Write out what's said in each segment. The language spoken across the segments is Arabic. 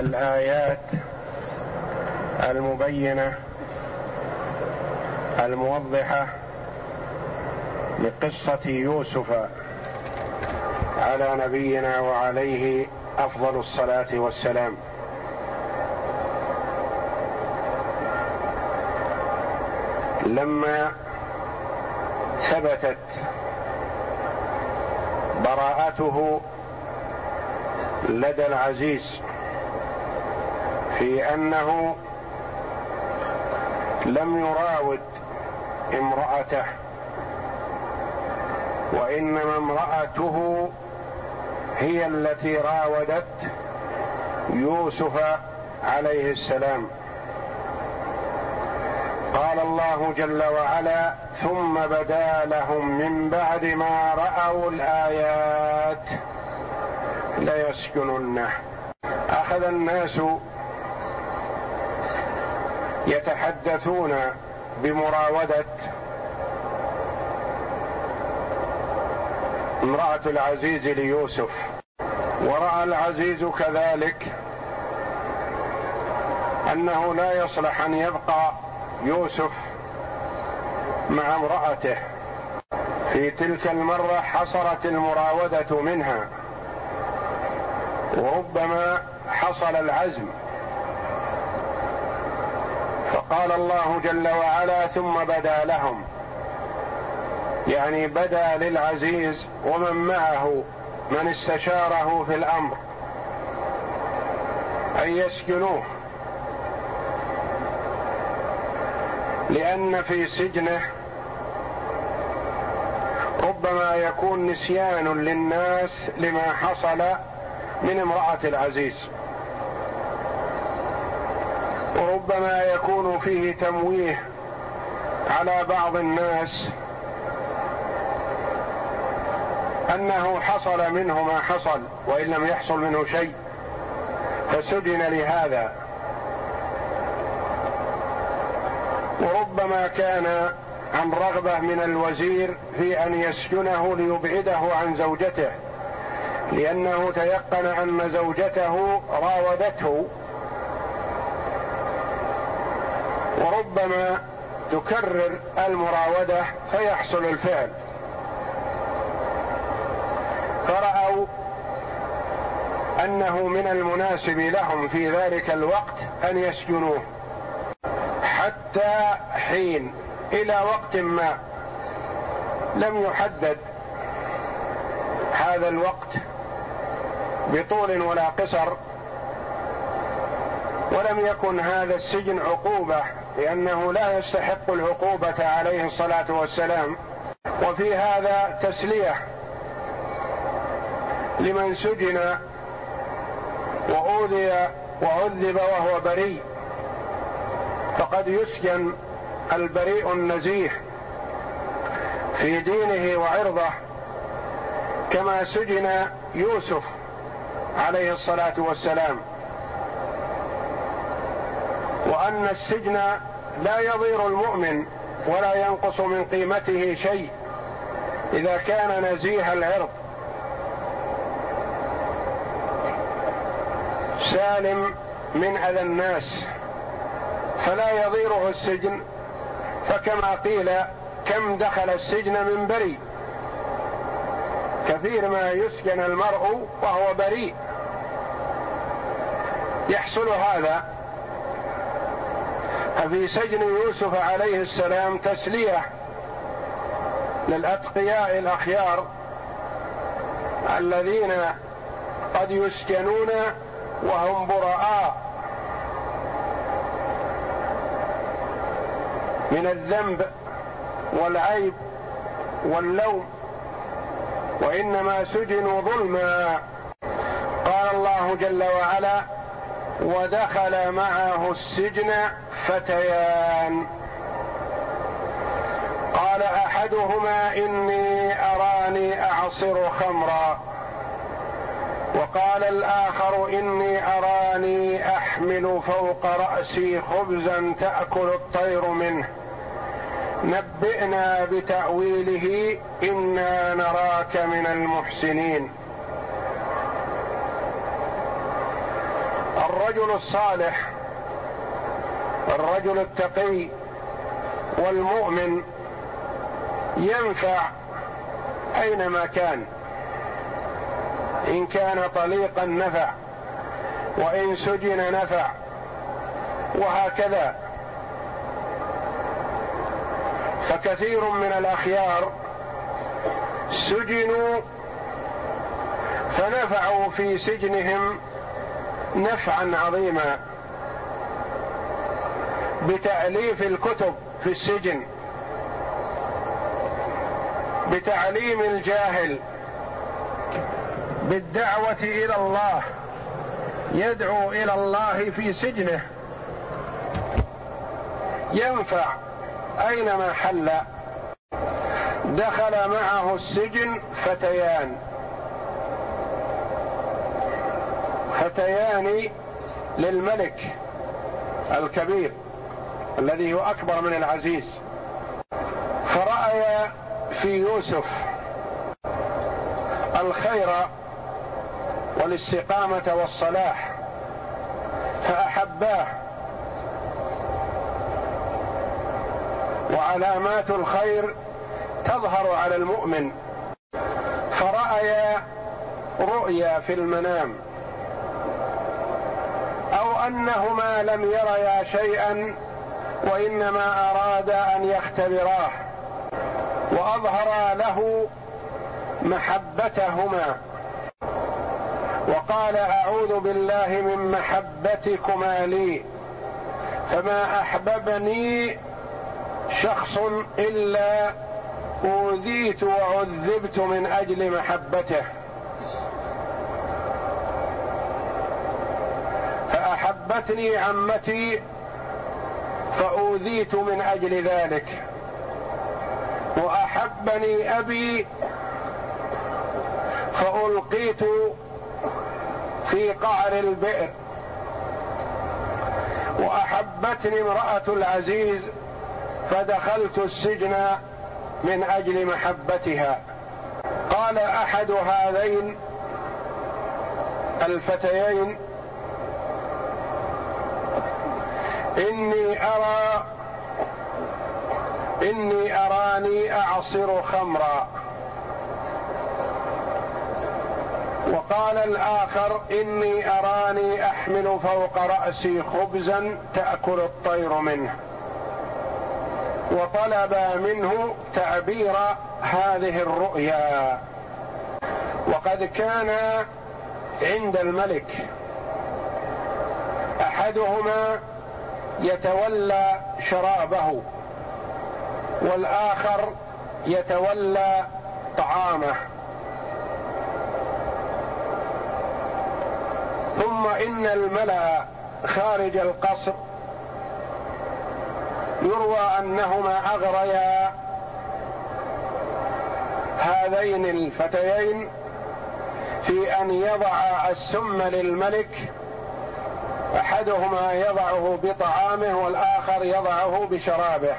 الآيات المبينة الموضحة لقصة يوسف على نبينا وعليه أفضل الصلاة والسلام. لما ثبتت براءته لدى العزيز في أنه لم يراود امرأته وإنما امرأته هي التي راودت يوسف عليه السلام. قال الله جل وعلا ثم بدا لهم من بعد ما رأوا الآيات ليسجننه. أخذ الناس يتحدثون بمراودة امرأة العزيز ليوسف. ورأى العزيز كذلك أنه لا يصلح أن يبقى يوسف مع امرأته. في تلك المرة حصلت المراودة منها. وربما حصل العزم. فقال الله جل وعلا ثم بدا لهم. يعني بدا للعزيز ومن معه من استشاره في الأمر أن يسجنوه. لأن في سجنه ربما يكون نسيان للناس لما حصل من امرأة العزيز. وربما يكون فيه تمويه على بعض الناس أنه حصل منه ما حصل وإن لم يحصل منه شيء فسجن لهذا. وربما كان عن رغبة من الوزير في أن يسجنه ليبعده عن زوجته لأنه تيقن أن زوجته راودته وربما تكرر المراودة فيحصل الفعل. فرأوا أنه من المناسب لهم في ذلك الوقت أن يسجنوه حتى حين إلى وقت ما لم يحدد هذا الوقت بطول ولا قصر ولم يكن هذا السجن عقوبة لأنه لا يستحق العقوبة عليه الصلاة والسلام. وفي هذا تسليه لمن سجن وأوذي وعذب وهو بريء. فقد يسجن البريء النزيه في دينه وعرضه كما سجن يوسف عليه الصلاة والسلام. وأن السجن لا يضير المؤمن ولا ينقص من قيمته شيء إذا كان نزيه العرض. سالم من أذى الناس فلا يضيره السجن فكما قيل كم دخل السجن من بريء. كثير ما يسجن المرء وهو بريء. يحصل هذا ففي سجن يوسف عليه السلام تسلية للأتقياء الأخيار الذين قد يسجنون وهم براء من الذنب والعيب واللوم وإنما سجنوا ظلما. قال الله جل وعلا ودخل معه السجن فتيان. قال أحدهما إني أراني أعصر خمرا. وقال الآخر إني أراني أحمل فوق رأسي خبزا تأكل الطير منه. نبئنا بتأويله إنا نراك من المحسنين. الرجل الصالح الرجل التقي والمؤمن ينفع أينما كان. إن كان طليقا نفع وإن سجن نفع وهكذا. فكثير من الأخيار سجنوا فنفعوا في سجنهم نفعا عظيما. بتأليف الكتب في السجن. بتعليم الجاهل. بالدعوة إلى الله. يدعو إلى الله في سجنه. ينفع أينما حل. دخل معه السجن فتيان. فتيان للملك الكبير. الذي هو أكبر من العزيز. فرأيا في يوسف الخير والاستقامة والصلاح فأحباه. وعلامات الخير تظهر على المؤمن. فرأيا رؤيا في المنام. أو أنهما لم يريا شيئا وإنما ارادا أن يختبراه واظهرا له محبتهما. وقال أعوذ بالله من محبتكما لي فما أحببني شخص إلا أوذيت وعذبت من أجل محبته. فأحبتني عمتي فأوذيت من أجل ذلك. وأحبني أبي فألقيت في قعر البئر. وأحبتني امرأة العزيز فدخلت السجن من أجل محبتها. قال أحد هذين الفتيين إني أرى إني أراني أعصر خمرا. وقال الآخر إني أراني أحمل فوق رأسي خبزا تأكل الطير منه. وطلب منه تعبير هذه الرؤيا. وقد كان عند الملك أحدهما يتولى شرابه والآخر يتولى طعامه. ثم إن الملأ خارج القصر يروى أنهما أغريا هذين الفتيين في أن يضع السم للملك أحدهما يضعه بطعامه والآخر يضعه بشرابه.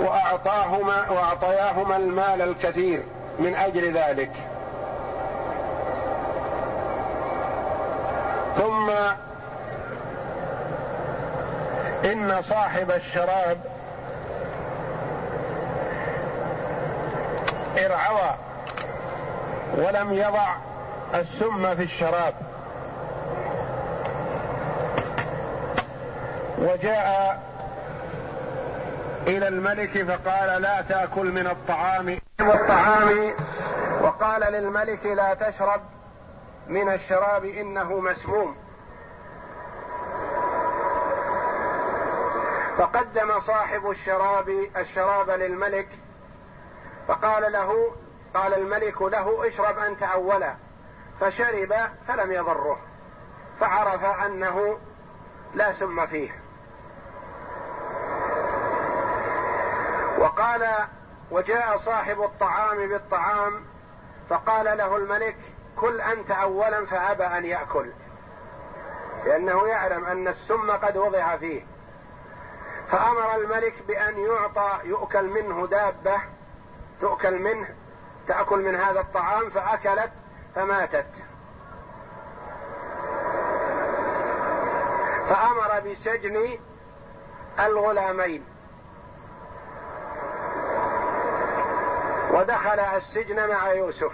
واعطاهما وأعطياهما المال الكثير من أجل ذلك. ثم إن صاحب الشراب إرعوى ولم يضع السم في الشراب. وجاء إلى الملك فقال لا تأكل من الطعام. والطعام. وقال للملك لا تشرب من الشراب إنه مسموم. فقدم صاحب الشراب الشراب للملك فقال له قال الملك له اشرب أنت أولا. فشرب فلم يضره. فعرف أنه لا سم فيه. وقال وجاء صاحب الطعام بالطعام فقال له الملك كل أنت اولا فأبى أن يأكل. لأنه يعلم أن السم قد وضع فيه. فأمر الملك بأن يعطى يؤكل منه دابة تؤكل منه تأكل من هذا الطعام فأكلت فماتت. فأمر بسجن الغلامين. ودخل السجن مع يوسف.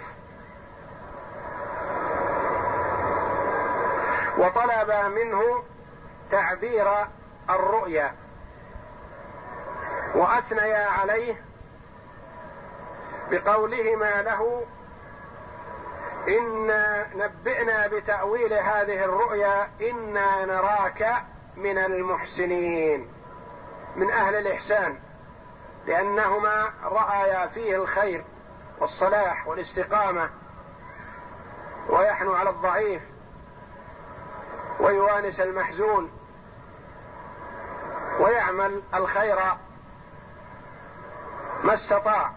وطلب منه تعبير الرؤيا. وأثنيا عليه بقولهما له إنا نبئنا بتأويل هذه الرؤيا إنا نراك من المحسنين من أهل الإحسان. لأنهما رأيا فيه الخير والصلاح والاستقامة ويحنو على الضعيف ويوانس المحزون ويعمل الخير ما استطاع.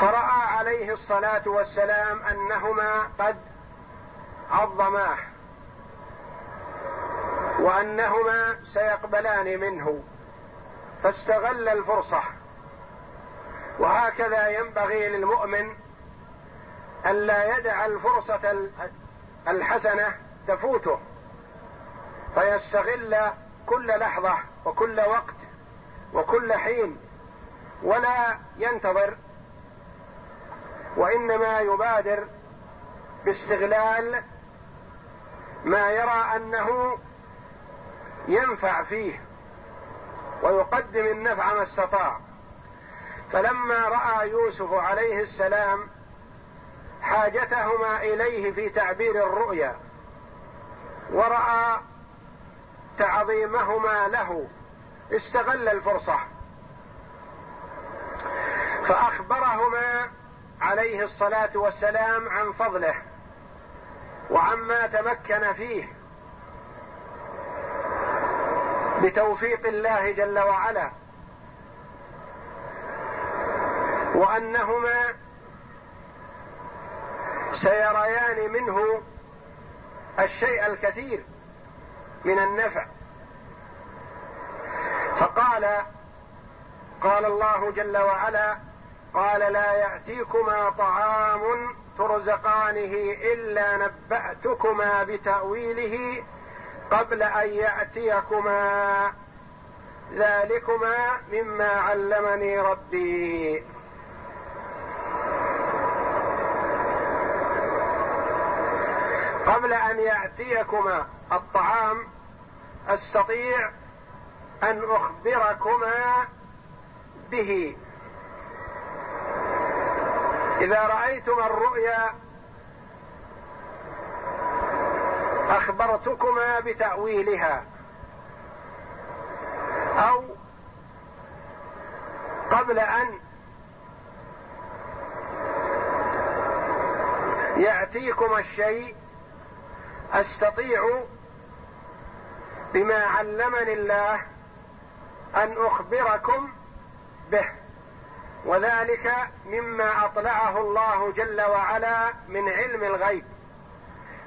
فرأى عليه الصلاة والسلام أنهما قد عظماه وأنهما سيقبلان منه. فاستغل الفرصة. وهكذا ينبغي للمؤمن الا يدع الفرصة الحسنة تفوته. فيستغل كل لحظة وكل وقت وكل حين ولا ينتظر. وإنما يبادر باستغلال ما يرى أنه ينفع فيه ويقدم النفع ما استطاع. فلما رأى يوسف عليه السلام حاجتهما إليه في تعبير الرؤيا ورأى تعظيمهما له استغل الفرصة. فأخبرهما عليه الصلاة والسلام عن فضله وعما تمكن فيه. بتوفيق الله جل وعلا وأنهما سيريان منه الشيء الكثير من النفع. فقال قال الله جل وعلا قال لا يأتيكما طعام ترزقانه إلا نبأتكما بتأويله قبل أن يأتيكما. ذلكما مما علمني ربي. قبل أن يأتيكما الطعام استطيع أن أخبركما به. إذا رأيتما الرؤيا أخبرتكما بتأويلها. أو قبل أن ياتيكم الشيء أستطيع بما علمني الله أن أخبركم به. وذلك مما أطلعه الله جل وعلا من علم الغيب.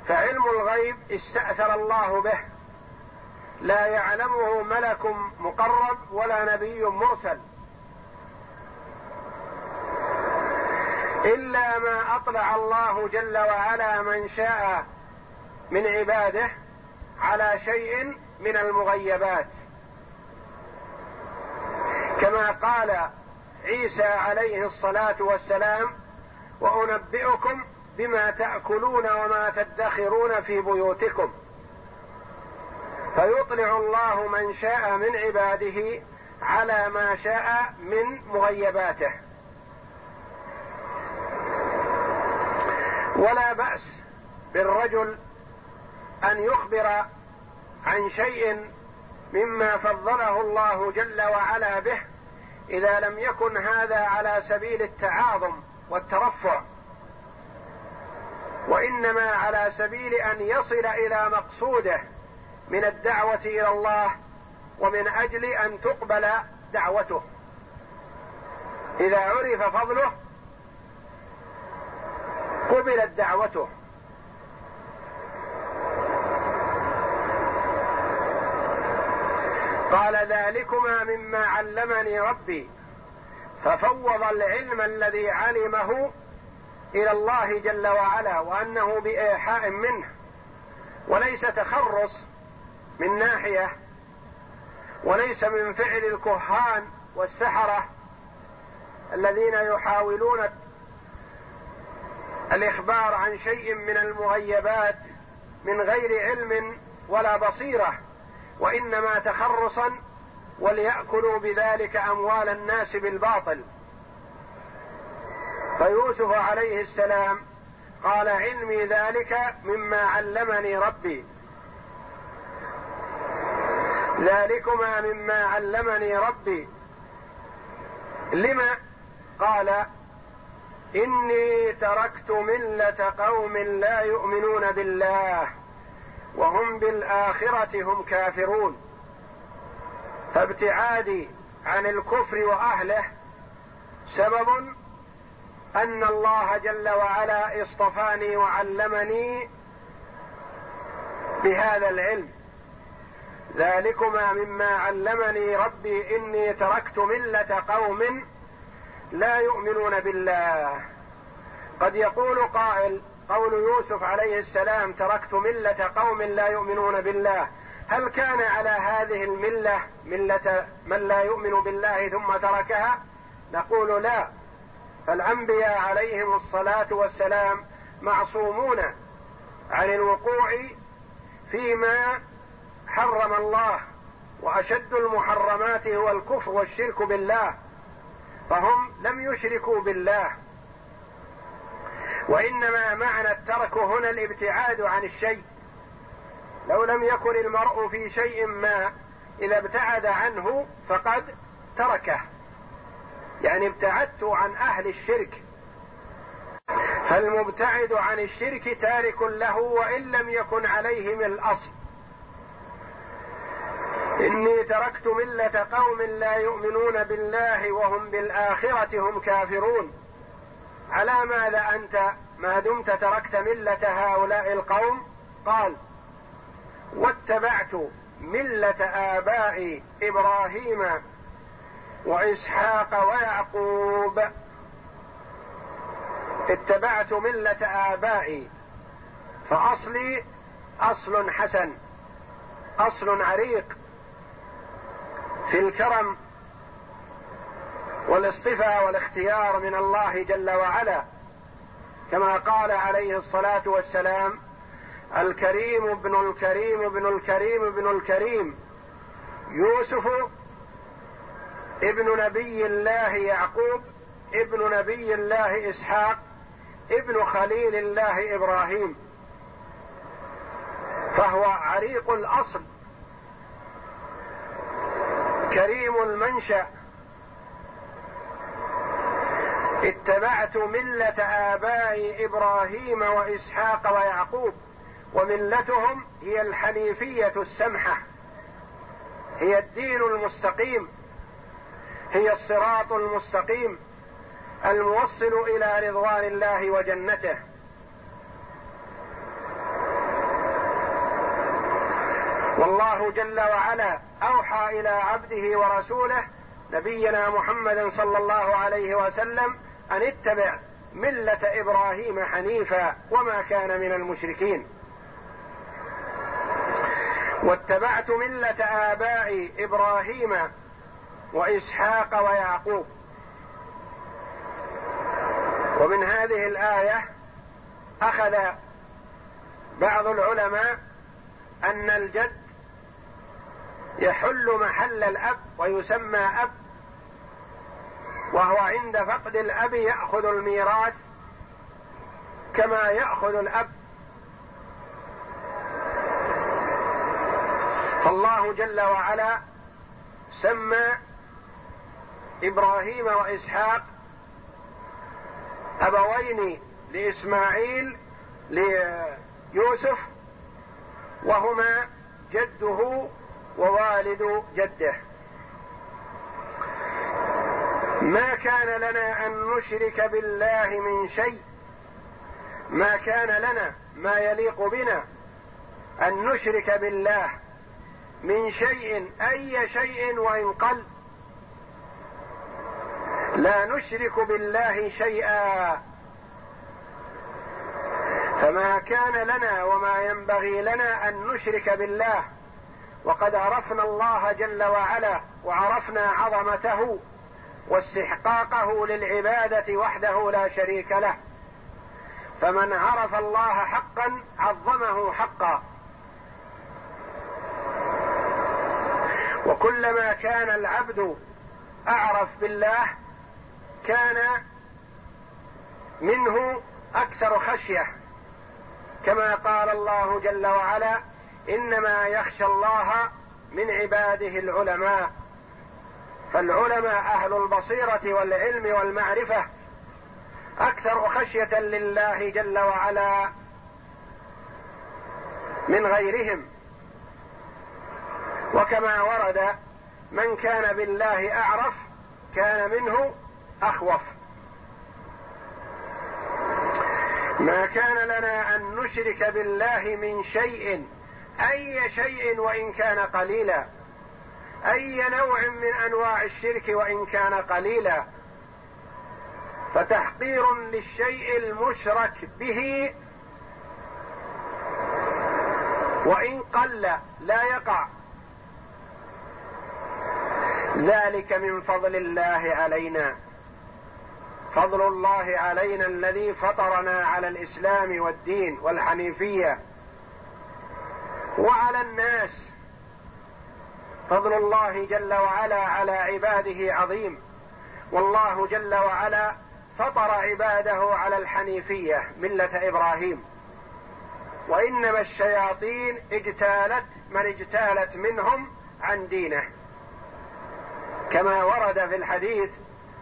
فعلم الغيب استأثر الله به. لا يعلمه ملك مقرب ولا نبي مرسل. إلا ما أطلع الله جل وعلا من شاء من عباده على شيء من المغيبات. كما قال عيسى عليه الصلاة والسلام وأنبئكم بما تأكلون وما تدخرون في بيوتكم. فيطلع الله من شاء من عباده على ما شاء من مغيباته. ولا بأس بالرجل أن يخبر عن شيء مما فضله الله جل وعلا به إذا لم يكن هذا على سبيل التعاظم والترفع. وإنما على سبيل أن يصل إلى مقصوده من الدعوة إلى الله ومن أجل أن تقبل دعوته. إذا عرف فضله قبلت دعوته. قال ذلكما مما علمني ربي. ففوض العلم الذي علمه إلى الله جل وعلا وأنه بإيحاء منه وليس تخرص من ناحية وليس من فعل الكهان والسحرة الذين يحاولون الإخبار عن شيء من المغيبات من غير علم ولا بصيرة وإنما تخرصا وليأكلوا بذلك أموال الناس بالباطل. فيوسف عليه السلام قال علمي ذلك مما علمني ربي. ذلكما مما علمني ربي. لما؟ قال إني تركت ملة قوم لا يؤمنون بالله وهم بالآخرة هم كافرون. فابتعادي عن الكفر وأهله سبب أن الله جل وعلا اصطفاني وعلمني بهذا العلم. ذلكما مما علمني ربي إني تركت ملة قوم لا يؤمنون بالله. قد يقول قائل قول يوسف عليه السلام تركت ملة قوم لا يؤمنون بالله. هل كان على هذه الملة ملة من لا يؤمن بالله ثم تركها؟ نقول لا. فالأنبياء عليهم الصلاة والسلام معصومون عن الوقوع فيما حرم الله وأشد المحرمات هو الكفر والشرك بالله فهم لم يشركوا بالله. وإنما معنى الترك هنا الابتعاد عن الشيء. لو لم يكن المرء في شيء ما إذا ابتعد عنه فقد تركه. يعني ابتعدت عن أهل الشرك. فالمبتعد عن الشرك تارك له وإن لم يكن عليه من الأصل. إني تركت ملة قوم لا يؤمنون بالله وهم بالآخرة هم كافرون. على ماذا أنت؟ ما دمت تركت ملة هؤلاء القوم؟ قال واتبعت ملة ابائي إبراهيم وإسحاق ويعقوب. اتبعت ملة آبائي فأصلي أصل حسن أصل عريق في الكرم والاصطفاء والاختيار من الله جل وعلا. كما قال عليه الصلاة والسلام الكريم ابن الكريم ابن الكريم ابن الكريم. يوسف ابن نبي الله يعقوب ابن نبي الله إسحاق ابن خليل الله إبراهيم. فهو عريق الأصل كريم المنشأ. اتبعت ملة ابائي إبراهيم وإسحاق ويعقوب وملتهم هي الحنيفية السمحة هي الدين المستقيم. هي الصراط المستقيم الموصل إلى رضوان الله وجنته. والله جل وعلا أوحى إلى عبده ورسوله نبينا محمد صلى الله عليه وسلم أن اتبع ملة إبراهيم حنيفا وما كان من المشركين. واتبعت ملة ابائي إبراهيم وإسحاق ويعقوب. ومن هذه الآية أخذ بعض العلماء أن الجد يحل محل الأب ويسمى أب وهو عند فقد الأب يأخذ الميراث كما يأخذ الأب. فالله جل وعلا سمى إبراهيم وإسحاق أبوين لإسماعيل ليوسف وهما جده ووالد جده. ما كان لنا أن نشرك بالله من شيء. ما كان لنا ما يليق بنا أن نشرك بالله من شيء أي شيء وإن قل. لا نشرك بالله شيئا. فما كان لنا وما ينبغي لنا أن نشرك بالله. وقد عرفنا الله جل وعلا وعرفنا عظمته واستحقاقه للعبادة وحده لا شريك له. فمن عرف الله حقا عظمه حقا. وكلما كان العبد أعرف بالله كان منه أكثر خشية. كما قال الله جل وعلا إنما يخشى الله من عباده العلماء. فالعلماء أهل البصيرة والعلم والمعرفة. أكثر خشية لله جل وعلا من غيرهم. وكما ورد من كان بالله أعرف كان منه أخوف. ما كان لنا أن نشرك بالله من شيء أي شيء وإن كان قليلا. أي نوع من أنواع الشرك وإن كان قليلا. فتحقير للشيء المشرك به. وإن قل لا يقع. ذلك من فضل الله علينا. فضل الله علينا الذي فطرنا على الإسلام والدين والحنيفية وعلى الناس. فضل الله جل وعلا على عباده عظيم. والله جل وعلا فطر عباده على الحنيفية ملة إبراهيم. وإنما الشياطين اجتالت من اجتالت منهم عن دينه. كما ورد في الحديث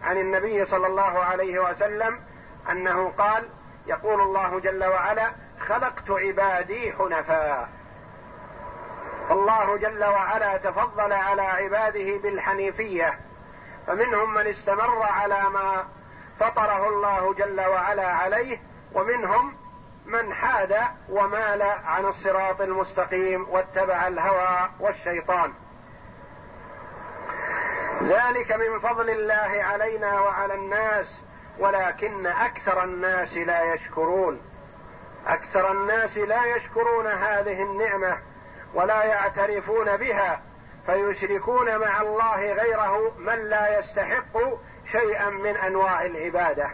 عن النبي صلى الله عليه وسلم أنه قال يقول الله جل وعلا خلقت عبادي حنفاء. فالله جل وعلا تفضل على عباده بالحنيفية فمنهم من استمر على ما فطره الله جل وعلا عليه ومنهم من حاد ومال عن الصراط المستقيم واتبع الهوى والشيطان. ذلك من فضل الله علينا وعلى الناس ولكن أكثر الناس لا يشكرون. أكثر الناس لا يشكرون هذه النعمة ولا يعترفون بها فيشركون مع الله غيره من لا يستحق شيئا من أنواع العبادة.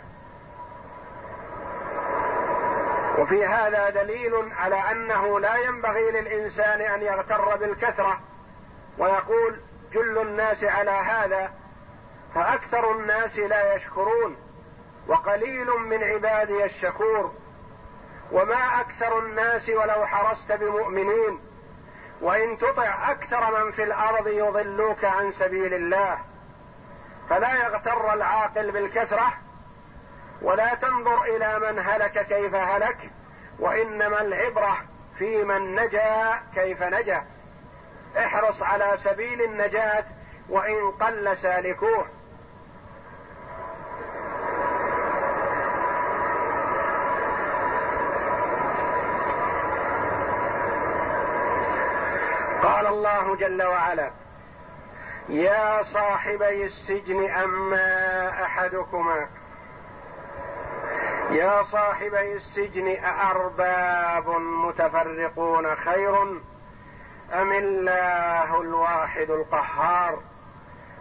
وفي هذا دليل على أنه لا ينبغي للإنسان أن يغتر بالكثرة ويقول جل الناس على هذا فأكثر الناس لا يشكرون وقليل من عبادي الشكور. وما أكثر الناس ولو حرصت بمؤمنين وإن تطع أكثر من في الأرض يضلوك عن سبيل الله. فلا يغتر العاقل بالكثرة ولا تنظر إلى من هلك كيف هلك وإنما العبرة في من نجا كيف نجا. احرص على سبيل النجاة وإن قل سالكوه. قال الله جل وعلا يا صاحبي السجن أما أحدكما. يا صاحبي السجن أأرباب متفرقون خير أم الله الواحد القهار؟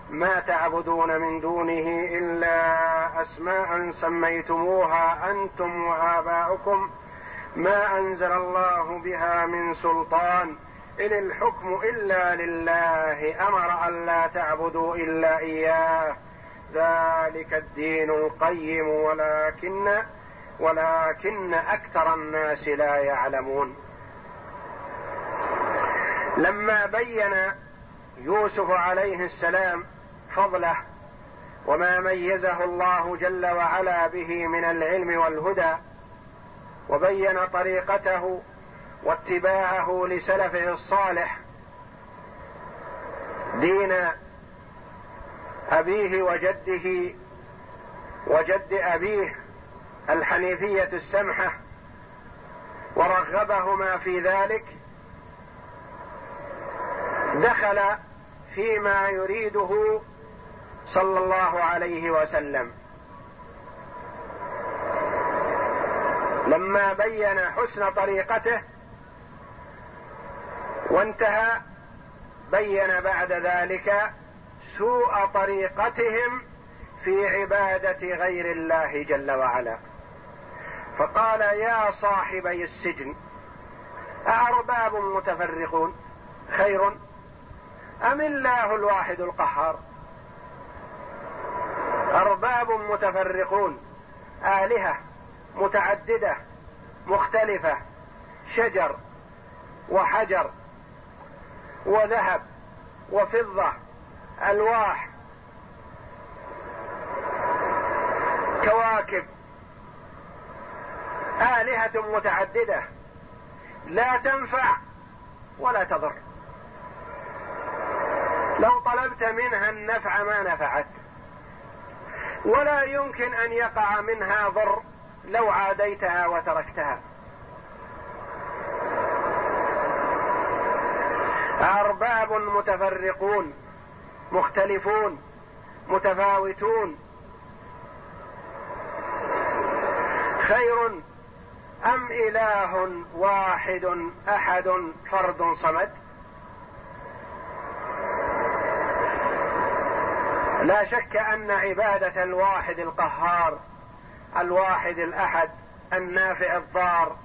ما تعبدون من دونه إلا أسماء سميتموها أنتم وآباؤكم. ما أنزل الله بها من سلطان. إن الحكم إلا لله أمر ألا تعبدوا إلا إياه. ذلك الدين القيم ولكن ولكن أكثر الناس لا يعلمون. لما بين يوسف عليه السلام فضله وما ميزه الله جل وعلا به من العلم والهدى وبين طريقته واتباعه لسلفه الصالح دين أبيه وجده وجد أبيه الحنيفية السمحة ورغبهما في ذلك دخل فيما يريده صلى الله عليه وسلم. لما بين حسن طريقته وانتهى بين بعد ذلك سوء طريقتهم في عبادة غير الله جل وعلا. فقال يا صاحبي السجن أأرباب متفرقون؟ خير أم الله الواحد القهار؟ أرباب متفرقون آلهة متعددة مختلفة شجر وحجر وذهب وفضة ألواح كواكب. آلهة متعددة لا تنفع ولا تضر. طلبت منها النفع ما نفعت. ولا يمكن أن يقع منها ضر لو عاديتها وتركتها. أرباب متفرقون مختلفون متفاوتون. خير أم إله واحد أحد فرد صمد؟ لا شك أن عبادة الواحد القهار الواحد الأحد النافع الضار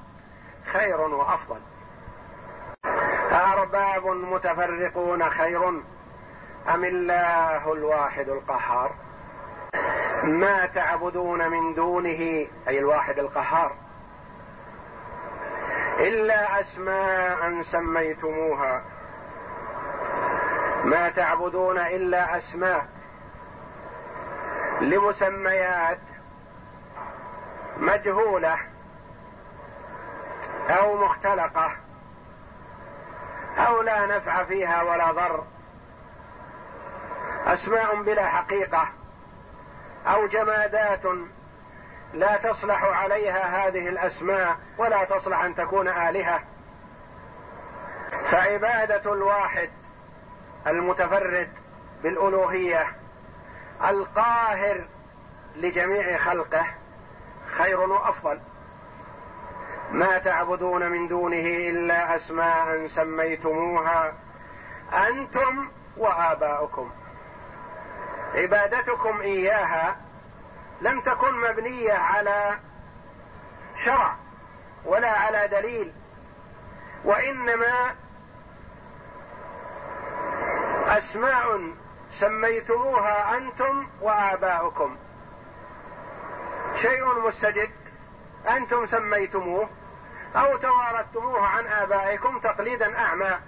خير وأفضل. أأرباب متفرقون خير أم الله الواحد القهار؟ ما تعبدون من دونه أي الواحد القهار؟ إلا أسماء سميتموها. ما تعبدون إلا أسماء. لمسميات مجهولة أو مختلقة أو لا نفع فيها ولا ضر أسماء بلا حقيقة أو جمادات لا تصلح عليها هذه الأسماء ولا تصلح أن تكون آلهة. فعبادة الواحد المتفرد بالألوهية القاهر لجميع خلقه خير وأفضل. ما تعبدون من دونه إلا أسماء سميتموها أنتم وآباؤكم. عبادتكم إياها لم تكن مبنية على شرع ولا على دليل وإنما أسماء سميتموها أنتم وآباؤكم. شيء مستجد. أنتم سميتموه أو توارثتموه عن آبائكم تقليدا أعمى.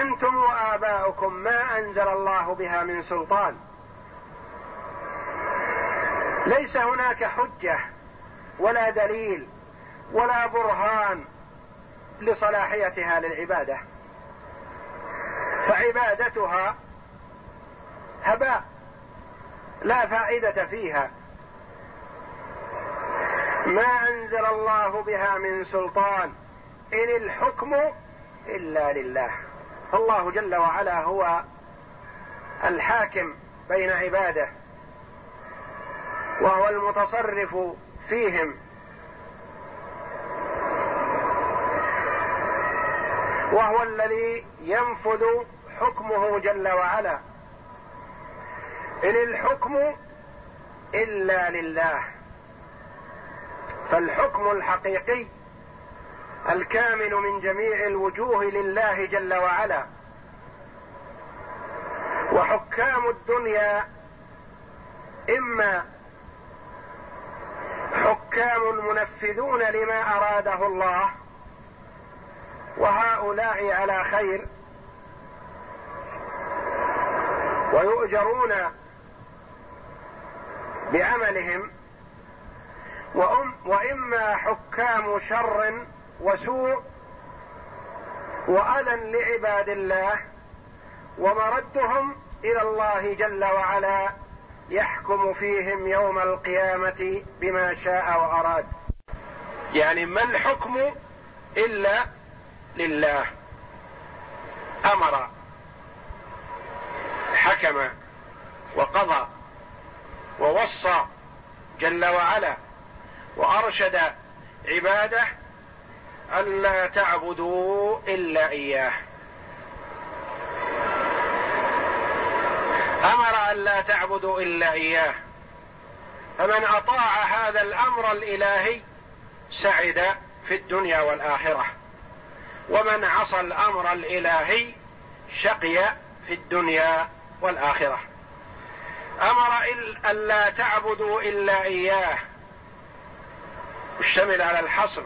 أنتم وآباؤكم ما أنزل الله بها من سلطان. ليس هناك حجة ولا دليل ولا برهان لصلاحيتها للعبادة. فعبادتها هباء لا فائدة فيها. ما أنزل الله بها من سلطان إن الحكم إلا لله. الله جل وعلا هو الحاكم بين عباده وهو المتصرف فيهم. وهو الذي ينفذ حكمه جل وعلا. إن الحكم إلا لله فالحكم الحقيقي الكامل من جميع الوجوه لله جل وعلا. وحكام الدنيا إما حكام منفذون لما أراده الله وهؤلاء على خير ويؤجرون بعملهم وأم وإما حكام شر وسوء وأذى لعباد الله ومردهم إلى الله جل وعلا يحكم فيهم يوم القيامة بما شاء وأراد. يعني ما الحكم إلا لله؟ أمر. حكم وقضى ووصى جل وعلا وأرشد عباده الا تعبدوا إلا إياه. أمر الا تعبدوا إلا إياه. فمن أطاع هذا الأمر الإلهي سعد في الدنيا والآخرة. ومن عصى الأمر الإلهي شقي في الدنيا والآخرة. أمر الا تعبدوا إلا إياه. اشتمل على الحصر.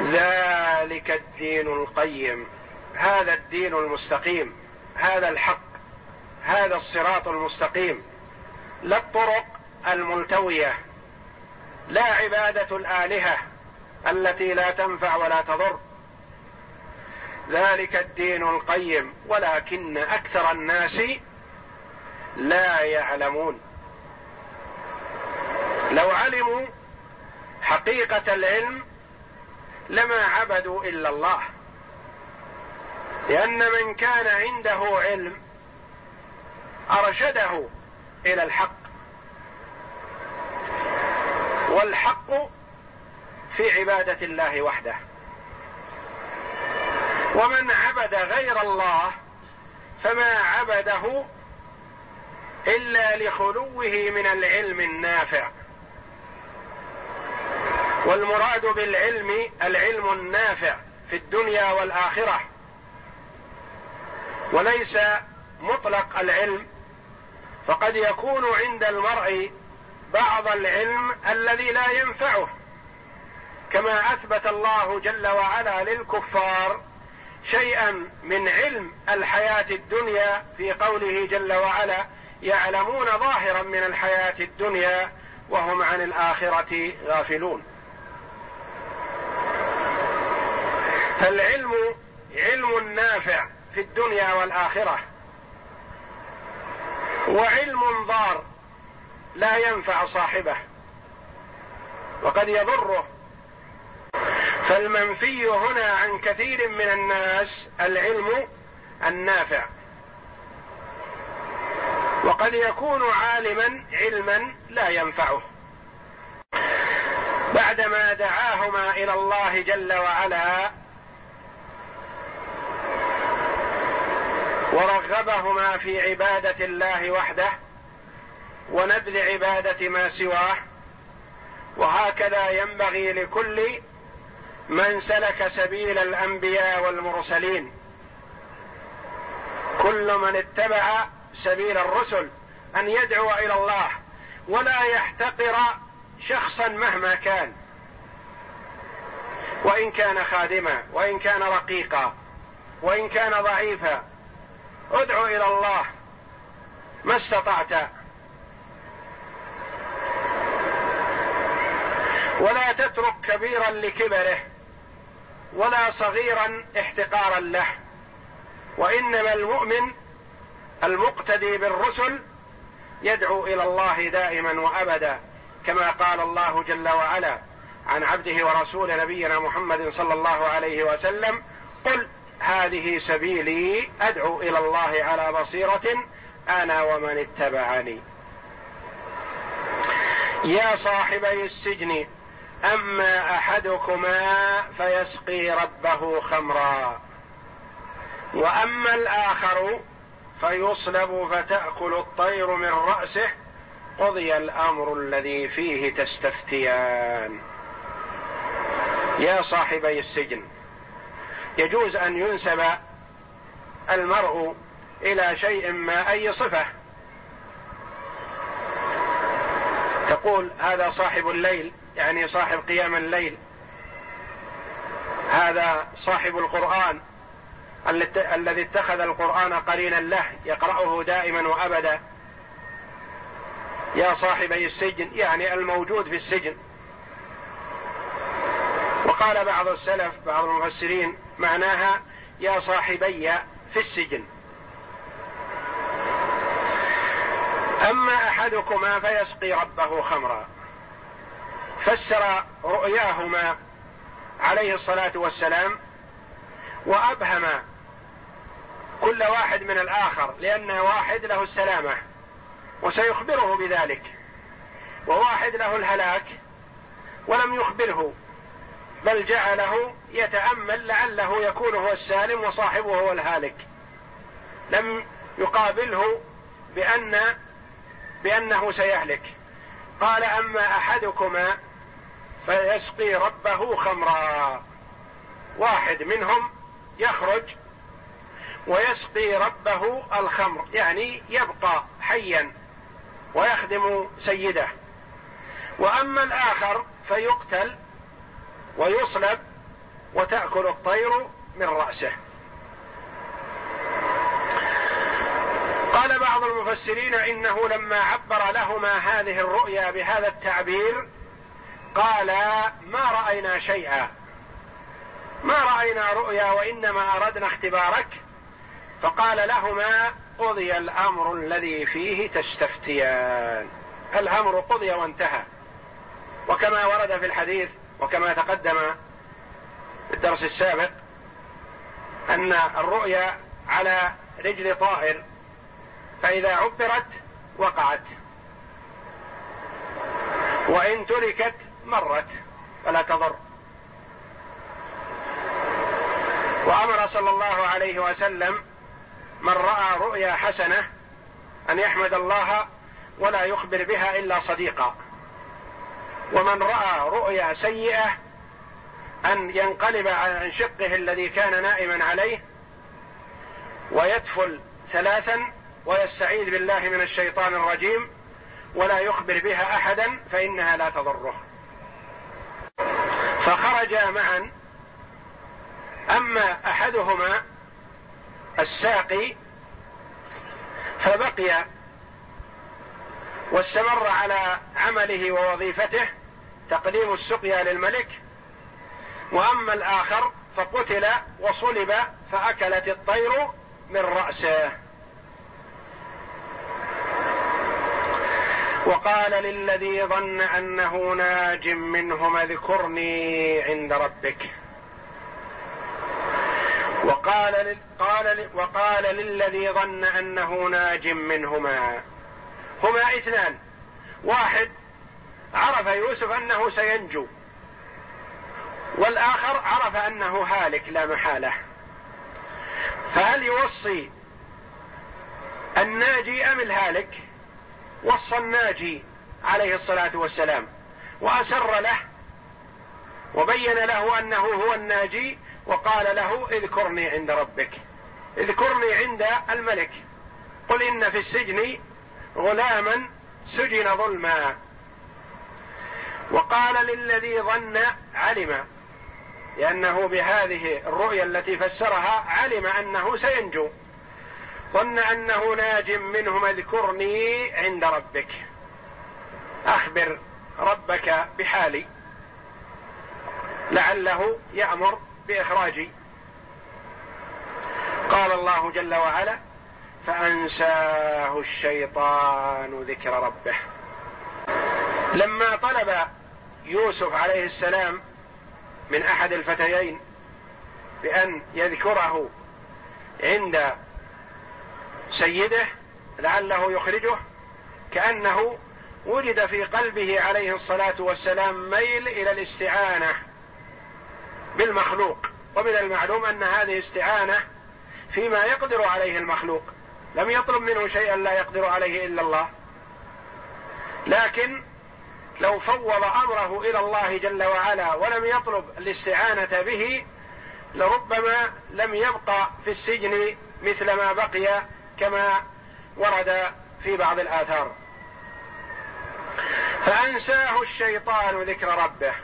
ذلك الدين القيم. هذا الدين المستقيم. هذا الحق. هذا الصراط المستقيم. لا الطرق الملتوية. لا عبادة الآلهة التي لا تنفع ولا تضر. ذلك الدين القيم ولكن أكثر الناس لا يعلمون. لو علموا حقيقة العلم لما عبدوا إلا الله. لأن من كان عنده علم أرشده إلى الحق. والحق في عبادة الله وحده. ومن عبد غير الله فما عبده إلا لخلوه من العلم النافع. والمراد بالعلم العلم النافع في الدنيا والآخرة. وليس مطلق العلم فقد يكون عند المرء بعض العلم الذي لا ينفعه كما أثبت الله جل وعلا للكفار شيئا من علم الحياة الدنيا في قوله جل وعلا يعلمون ظاهرا من الحياة الدنيا وهم عن الآخرة غافلون. فالعلم علم نافع في الدنيا والآخرة. وعلم ضار لا ينفع صاحبه. وقد يضره. فالمنفي هنا عن كثير من الناس العلم النافع. وقد يكون عالما علما لا ينفعه. بعدما دعاهما إلى الله جل وعلا ورغبهما في عبادة الله وحده ونبذ عبادة ما سواه وهكذا ينبغي لكل من سلك سبيل الأنبياء والمرسلين. كل من اتبع سبيل الرسل أن يدعو إلى الله ولا يحتقر شخصا مهما كان. وإن كان خادما وإن كان رقيقا وإن كان ضعيفا ادعو إلى الله. ما استطعت. ولا تترك كبيرا لكبره. ولا صغيرا احتقارا له وإنما المؤمن المقتدي بالرسل يدعو إلى الله دائما وابدا كما قال الله جل وعلا عن عبده ورسول نبينا محمد صلى الله عليه وسلم قل هذه سبيلي أدعو إلى الله على بصيرة أنا ومن اتبعني. يا صاحبي السجن أما أحدكما فيسقي ربه خمرا. وأما الآخر فيصلب فتأكل الطير من رأسه قضي الأمر الذي فيه تستفتيان. يا صاحبي السجن يجوز أن ينسب المرء إلى شيء ما أي صفة. تقول هذا صاحب الليل يعني صاحب قيام الليل. هذا صاحب القرآن الذي اتخذ القرآن قرينا له يقرأه دائما وأبدا. يا صاحبي السجن يعني الموجود في السجن. وقال بعض السلف بعض المفسرين معناها يا صاحبي في السجن. أما أحدكما فيسقي ربه خمرا. فسر رؤياهما عليه الصلاة والسلام وأبهم كل واحد من الآخر لأن واحد له السلامة وسيخبره بذلك وواحد له الهلاك ولم يخبره بل جعله يتأمل لعله يكون هو السالم وصاحبه هو الهالك. لم يقابله بان بأنه سيهلك. قال أما أحدكما فيسقي ربه خمرا. واحد منهم يخرج ويسقي ربه الخمر يعني يبقى حيا ويخدم سيده. وأما الآخر فيقتل ويصلب وتأكل الطير من رأسه. قال بعض المفسرين إنه لما عبر لهما هذه الرؤيا بهذا التعبير قال ما رأينا شيئا. ما رأينا رؤيا وإنما أردنا اختبارك. فقال لهما قضي الأمر الذي فيه تستفتيان. الأمر قضي وانتهى. وكما ورد في الحديث وكما تقدم في الدرس السابق أن الرؤيا على رجل طائر فإذا عبرت وقعت. وإن تركت مرت فلا تضر. وأمر صلى الله عليه وسلم من رأى رؤيا حسنة أن يحمد الله ولا يخبر بها إلا صديقا. ومن رأى رؤيا سيئة أن ينقلب عن شقه الذي كان نائما عليه ويدفل ثلاثا ويستعيذ بالله من الشيطان الرجيم ولا يخبر بها أحدا فإنها لا تضره. فخرجا معا. أما أحدهما الساقي فبقي واستمر على عمله ووظيفته تقديم السقيا للملك. وأما الآخر فقتل وصلب فأكلت الطير من رأسه. وقال للذي ظن أنه ناج منهم اذكرني عند ربك. وقال قال وقال للذي ظن أنه ناج منهما. هما اثنان. واحد عرف يوسف أنه سينجو والآخر عرف أنه هالك لا محالة. فهل يوصي الناجي أم الهالك؟ وصى الناجي عليه الصلاة والسلام. وأسر له وبين له أنه هو الناجي وقال له اذكرني عند ربك. اذكرني عند الملك. قل إن في السجن غلاما سجن ظلما. وقال للذي ظن علم لأنه بهذه الرؤيا التي فسرها علم أنه سينجو. ظن أنه ناج منهم اذكرني عند ربك. أخبر ربك بحالي. لعله يأمر بإخراجي. قال الله جل وعلا فأنساه الشيطان ذكر ربه. لما طلب يوسف عليه السلام من أحد الفتيين بأن يذكره عند سيده لعله يخرجه كأنه وجد في قلبه عليه الصلاة والسلام ميل إلى الاستعانة بالمخلوق ومن المعلوم أن هذه استعانه فيما يقدر عليه المخلوق لم يطلب منه شيئا لا يقدر عليه إلا الله. لكن لو فوض أمره إلى الله جل وعلا ولم يطلب الاستعانة به لربما لم يبقى في السجن مثل ما بقي كما ورد في بعض الآثار. فأنساه الشيطان ذكر ربه.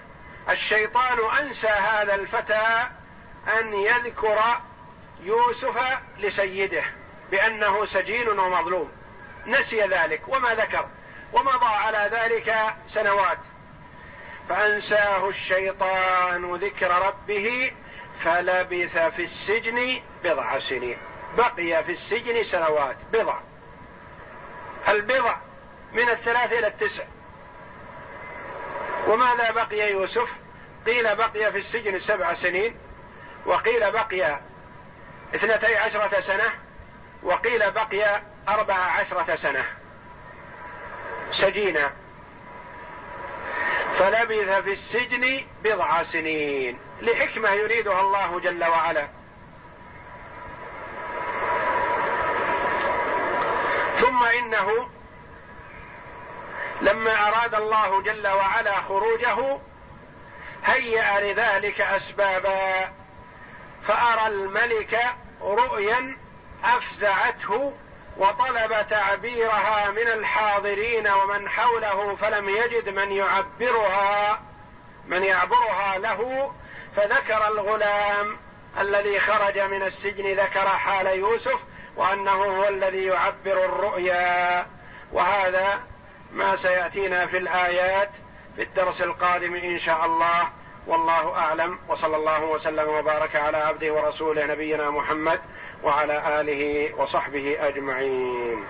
الشيطان أنسى هذا الفتى أن يذكر يوسف لسيده بأنه سجين ومظلوم. نسي ذلك وما ذكر ومضى على ذلك سنوات. فأنساه الشيطان ذكر ربه فلبث في السجن بضع سنين. بقي في السجن سنوات. بضع. البضع من الثلاث إلى التسع. وماذا بقي يوسف؟ قيل بقي في السجن سبع سنين وقيل بقي اثنتي عشرة سنة وقيل بقي أربع عشرة سنة. سجينا. فلبث في السجن بضع سنين. لحكمة يريدها الله جل وعلا. ثم إنه لما أراد الله جل وعلا خروجه هيأ لذلك أسبابا فأرى الملك رؤيا أفزعته وطلب تعبيرها من الحاضرين ومن حوله فلم يجد من يعبرها من يعبرها له فذكر الغلام الذي خرج من السجن ذكر حال يوسف وأنه هو الذي يعبر الرؤيا. وهذا ما سيأتينا في الآيات في الدرس القادم إن شاء الله. والله أعلم. وصلى الله وسلم وبارك على عبده ورسوله نبينا محمد وعلى آله وصحبه أجمعين.